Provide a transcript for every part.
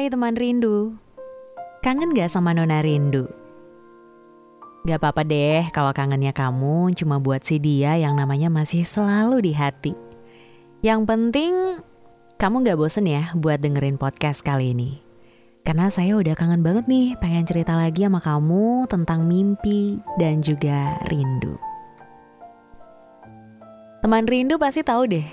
Hai teman rindu. Kangen gak sama Nona Rindu? Gak apa-apa deh kalau kangennya kamu cuma buat si dia yang namanya masih selalu di hati. Yang penting kamu gak bosen ya buat dengerin podcast kali ini. Karena saya udah kangen banget nih pengen cerita lagi sama kamu tentang mimpi dan juga rindu. Teman rindu pasti tahu deh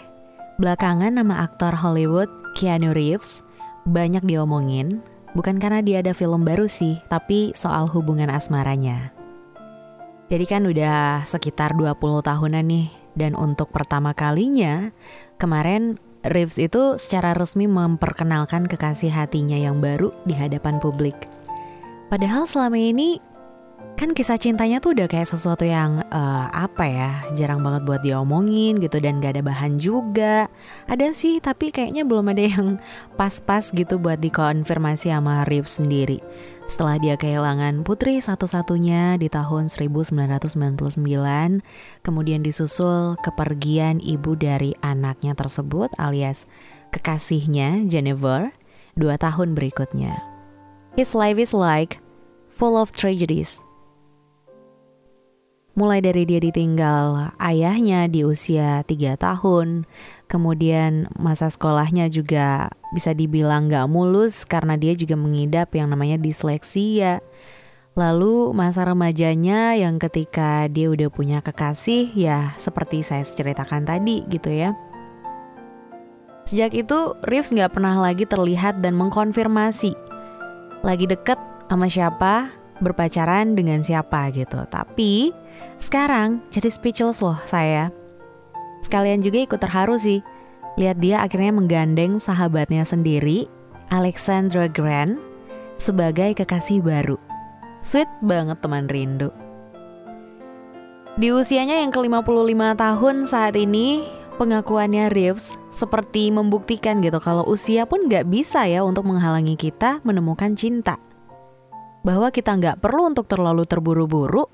Belakangan nama aktor Hollywood Keanu Reeves banyak diomongin, bukan karena dia ada film baru sih, tapi soal hubungan asmaranya. Jadi kan udah sekitar 20 tahunan nih, dan untuk pertama kalinya, kemarin Reeves itu secara resmi memperkenalkan kekasih hatinya yang baru di hadapan publik. Padahal selama ini kan kisah cintanya tuh udah kayak sesuatu yang uh, apa ya jarang banget buat diomongin gitu dan gak ada bahan juga. Ada sih tapi kayaknya belum ada yang pas-pas gitu buat dikonfirmasi sama Reeves sendiri. Setelah dia kehilangan putri satu-satunya di tahun 1999 kemudian disusul kepergian ibu dari anaknya tersebut alias kekasihnya Jennifer dua tahun berikutnya. His life is like full of tragedies mulai dari dia ditinggal ayahnya di usia 3 tahun, kemudian masa sekolahnya juga bisa dibilang gak mulus karena dia juga mengidap yang namanya disleksia. Lalu masa remajanya yang ketika dia udah punya kekasih ya seperti saya ceritakan tadi gitu ya. Sejak itu Reeves gak pernah lagi terlihat dan mengkonfirmasi lagi deket sama siapa, berpacaran dengan siapa gitu. Tapi sekarang jadi speechless loh saya. Sekalian juga ikut terharu sih. Lihat dia akhirnya menggandeng sahabatnya sendiri, Alexandra Grant, sebagai kekasih baru. Sweet banget teman rindu. Di usianya yang ke-55 tahun saat ini, pengakuannya Reeves seperti membuktikan gitu kalau usia pun gak bisa ya untuk menghalangi kita menemukan cinta. Bahwa kita nggak perlu untuk terlalu terburu-buru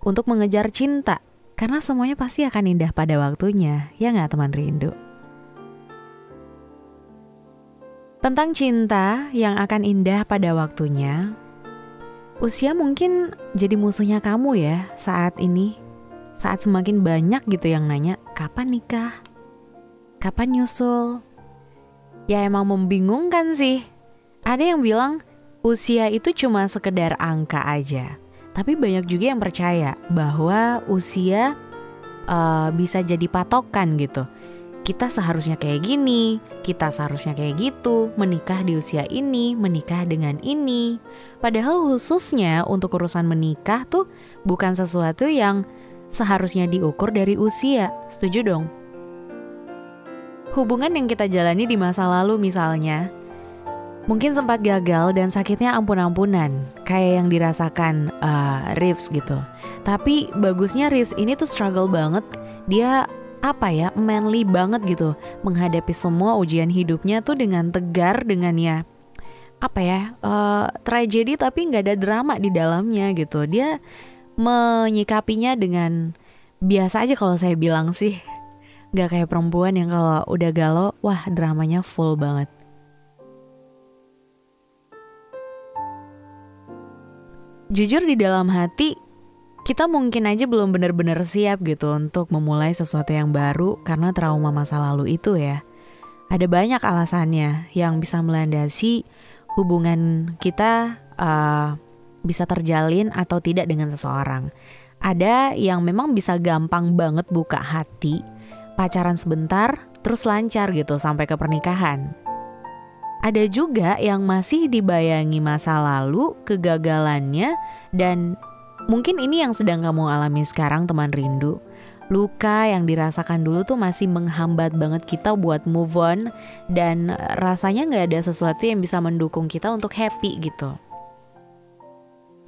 untuk mengejar cinta karena semuanya pasti akan indah pada waktunya, ya nggak teman rindu? Tentang cinta yang akan indah pada waktunya, usia mungkin jadi musuhnya kamu ya saat ini. Saat semakin banyak gitu yang nanya, kapan nikah? Kapan nyusul? Ya emang membingungkan sih. Ada yang bilang usia itu cuma sekedar angka aja. Tapi banyak juga yang percaya bahwa usia uh, bisa jadi patokan gitu. Kita seharusnya kayak gini, kita seharusnya kayak gitu, menikah di usia ini, menikah dengan ini. Padahal khususnya untuk urusan menikah tuh bukan sesuatu yang seharusnya diukur dari usia. Setuju dong? Hubungan yang kita jalani di masa lalu misalnya, Mungkin sempat gagal dan sakitnya ampun-ampunan, kayak yang dirasakan uh, Reeves gitu. Tapi bagusnya Reeves ini tuh struggle banget. Dia apa ya, manly banget gitu, menghadapi semua ujian hidupnya tuh dengan tegar, dengan ya apa ya, uh, tragedi tapi nggak ada drama di dalamnya gitu. Dia menyikapinya dengan biasa aja kalau saya bilang sih. Gak kayak perempuan yang kalau udah galau, wah dramanya full banget. Jujur di dalam hati kita mungkin aja belum benar-benar siap gitu untuk memulai sesuatu yang baru karena trauma masa lalu itu ya. Ada banyak alasannya yang bisa melandasi hubungan kita uh, bisa terjalin atau tidak dengan seseorang. Ada yang memang bisa gampang banget buka hati, pacaran sebentar, terus lancar gitu sampai ke pernikahan. Ada juga yang masih dibayangi masa lalu, kegagalannya, dan mungkin ini yang sedang kamu alami sekarang teman rindu. Luka yang dirasakan dulu tuh masih menghambat banget kita buat move on dan rasanya nggak ada sesuatu yang bisa mendukung kita untuk happy gitu.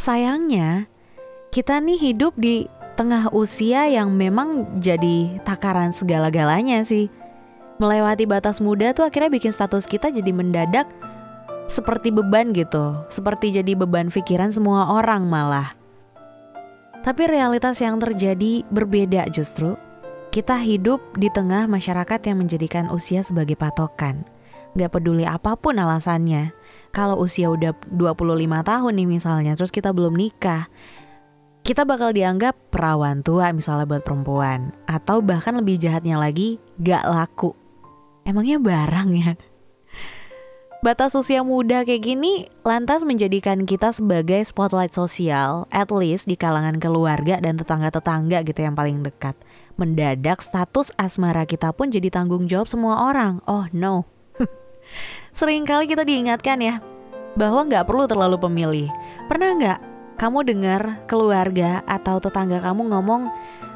Sayangnya, kita nih hidup di tengah usia yang memang jadi takaran segala-galanya sih melewati batas muda tuh akhirnya bikin status kita jadi mendadak seperti beban gitu, seperti jadi beban pikiran semua orang malah. Tapi realitas yang terjadi berbeda justru. Kita hidup di tengah masyarakat yang menjadikan usia sebagai patokan. Gak peduli apa pun alasannya, kalau usia udah 25 tahun nih misalnya, terus kita belum nikah, kita bakal dianggap perawan tua misalnya buat perempuan. Atau bahkan lebih jahatnya lagi, gak laku. Emangnya barang ya? Batas usia muda kayak gini lantas menjadikan kita sebagai spotlight sosial, at least di kalangan keluarga dan tetangga-tetangga gitu yang paling dekat. Mendadak status asmara kita pun jadi tanggung jawab semua orang. Oh no. Seringkali kita diingatkan ya, bahwa nggak perlu terlalu pemilih. Pernah nggak kamu dengar keluarga atau tetangga kamu ngomong,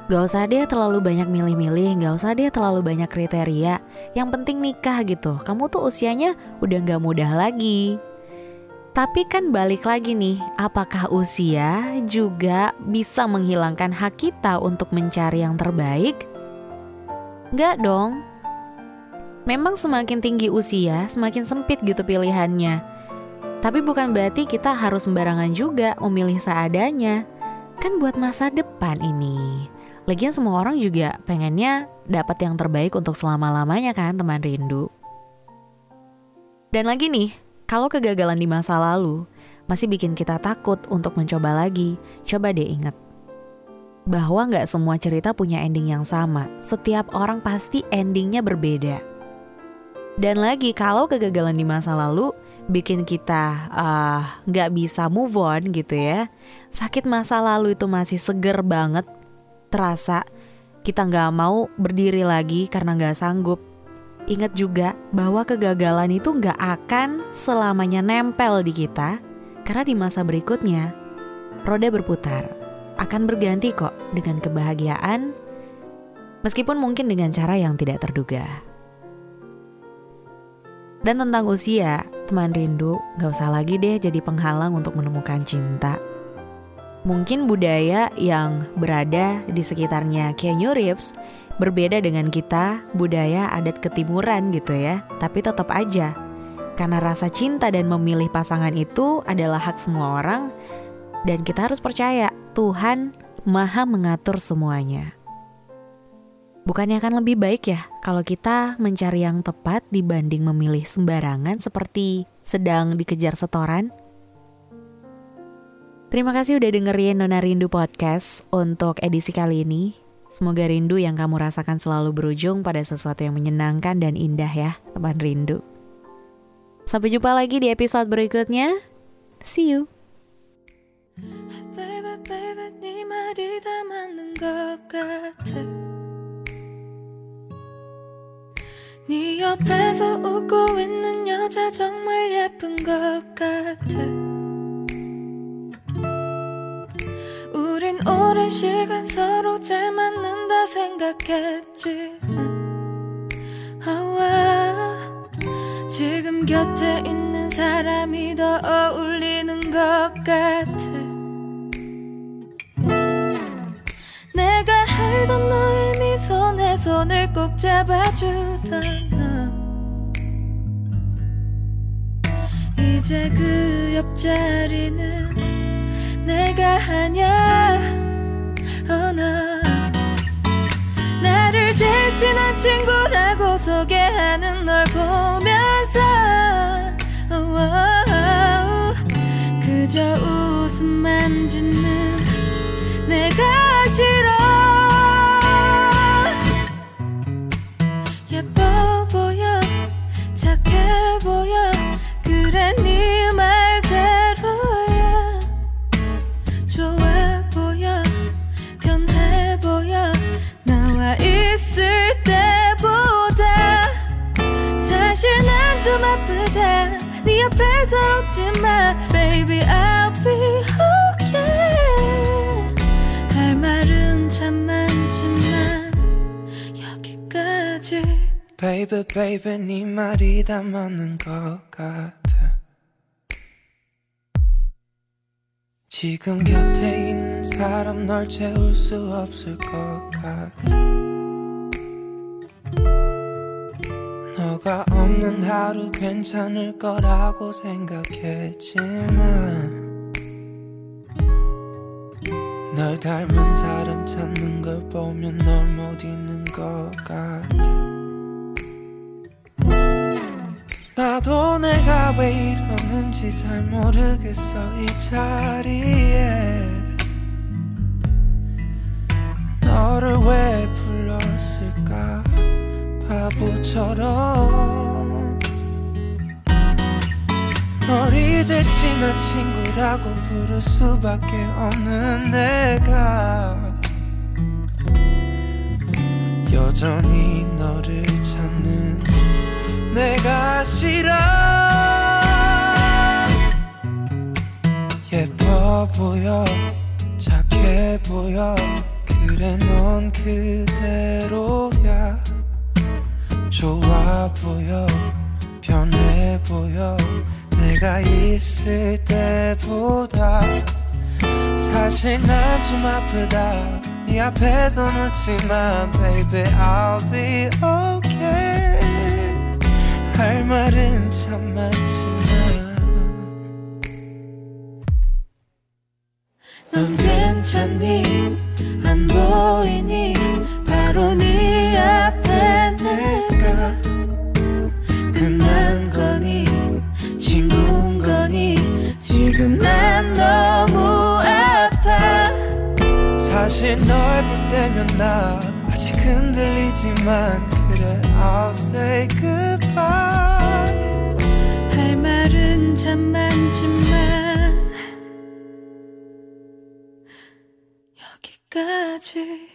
gak usah deh terlalu banyak milih-milih, gak usah deh terlalu banyak kriteria, yang penting nikah gitu. Kamu tuh usianya udah nggak mudah lagi. Tapi kan balik lagi nih, apakah usia juga bisa menghilangkan hak kita untuk mencari yang terbaik? Nggak dong, Memang semakin tinggi usia, semakin sempit gitu pilihannya. Tapi bukan berarti kita harus sembarangan juga memilih seadanya. Kan buat masa depan ini. Lagian semua orang juga pengennya dapat yang terbaik untuk selama-lamanya kan teman rindu. Dan lagi nih, kalau kegagalan di masa lalu masih bikin kita takut untuk mencoba lagi, coba deh ingat bahwa nggak semua cerita punya ending yang sama. Setiap orang pasti endingnya berbeda. Dan lagi kalau kegagalan di masa lalu bikin kita uh, nggak uh, bisa move on gitu ya, sakit masa lalu itu masih seger banget, terasa kita nggak mau berdiri lagi karena nggak sanggup. Ingat juga bahwa kegagalan itu nggak akan selamanya nempel di kita, karena di masa berikutnya roda berputar, akan berganti kok dengan kebahagiaan, meskipun mungkin dengan cara yang tidak terduga. Dan tentang usia, teman rindu gak usah lagi deh jadi penghalang untuk menemukan cinta. Mungkin budaya yang berada di sekitarnya Keanu Reeves berbeda dengan kita, budaya adat ketimuran gitu ya. Tapi tetap aja, karena rasa cinta dan memilih pasangan itu adalah hak semua orang, dan kita harus percaya Tuhan maha mengatur semuanya. Bukannya akan lebih baik ya kalau kita mencari yang tepat dibanding memilih sembarangan seperti sedang dikejar setoran? Terima kasih udah dengerin Nona Rindu Podcast untuk edisi kali ini. Semoga rindu yang kamu rasakan selalu berujung pada sesuatu yang menyenangkan dan indah ya, teman rindu. Sampai jumpa lagi di episode berikutnya. See you. Baby, baby, 네 옆에서 웃고 있는 여자 정말 예쁜 것 같아 오랜 시간 서로 잘 맞는다 생각했지만 아와 지금 곁에 있는 사람이 더 어울리는 것 같아. 내가 알던 너의 미소 내 손을 꼭 잡아주던 너. 이제 그 옆자리는 내가 하냐 어너 나를 제일 친한 친구라고 소개하는 널 보면서 그저 웃음만 짓는 Baby baby 네 말이 다 맞는 것 같아. 지금 곁에 있는 사람 널 채울 수 없을 것 같아. 너가 없는 하루 괜찮을 거라고 생각했지만 널 닮은 사람 찾는 걸 보면 널 못 잊는 것 같아. 나도 내가 왜 이러는지 잘 모르겠어 이 자리에. 너를 왜 불렀을까? 바보처럼 널 이제 친한 친구라고 부를 수밖에 없는 내가. 여전히 너를 찾는 내가 싫어 예뻐 보여 착해 보여. 그래 넌 그대로야. 좋아 보여 변해 보여 내가 있을 때보다 사실 난 좀 아프다. 네 앞에서 웃지만 baby I'll be okay. 할 말은 참 많지만. 넌 괜찮니? 안 보이니? 바로 네 앞에 내가 지금 난 너무 아파. 사실 널 볼 때면 나 아직 흔들리지만 그래 I'll say goodbye. 할 말은 참 많지만 여기까지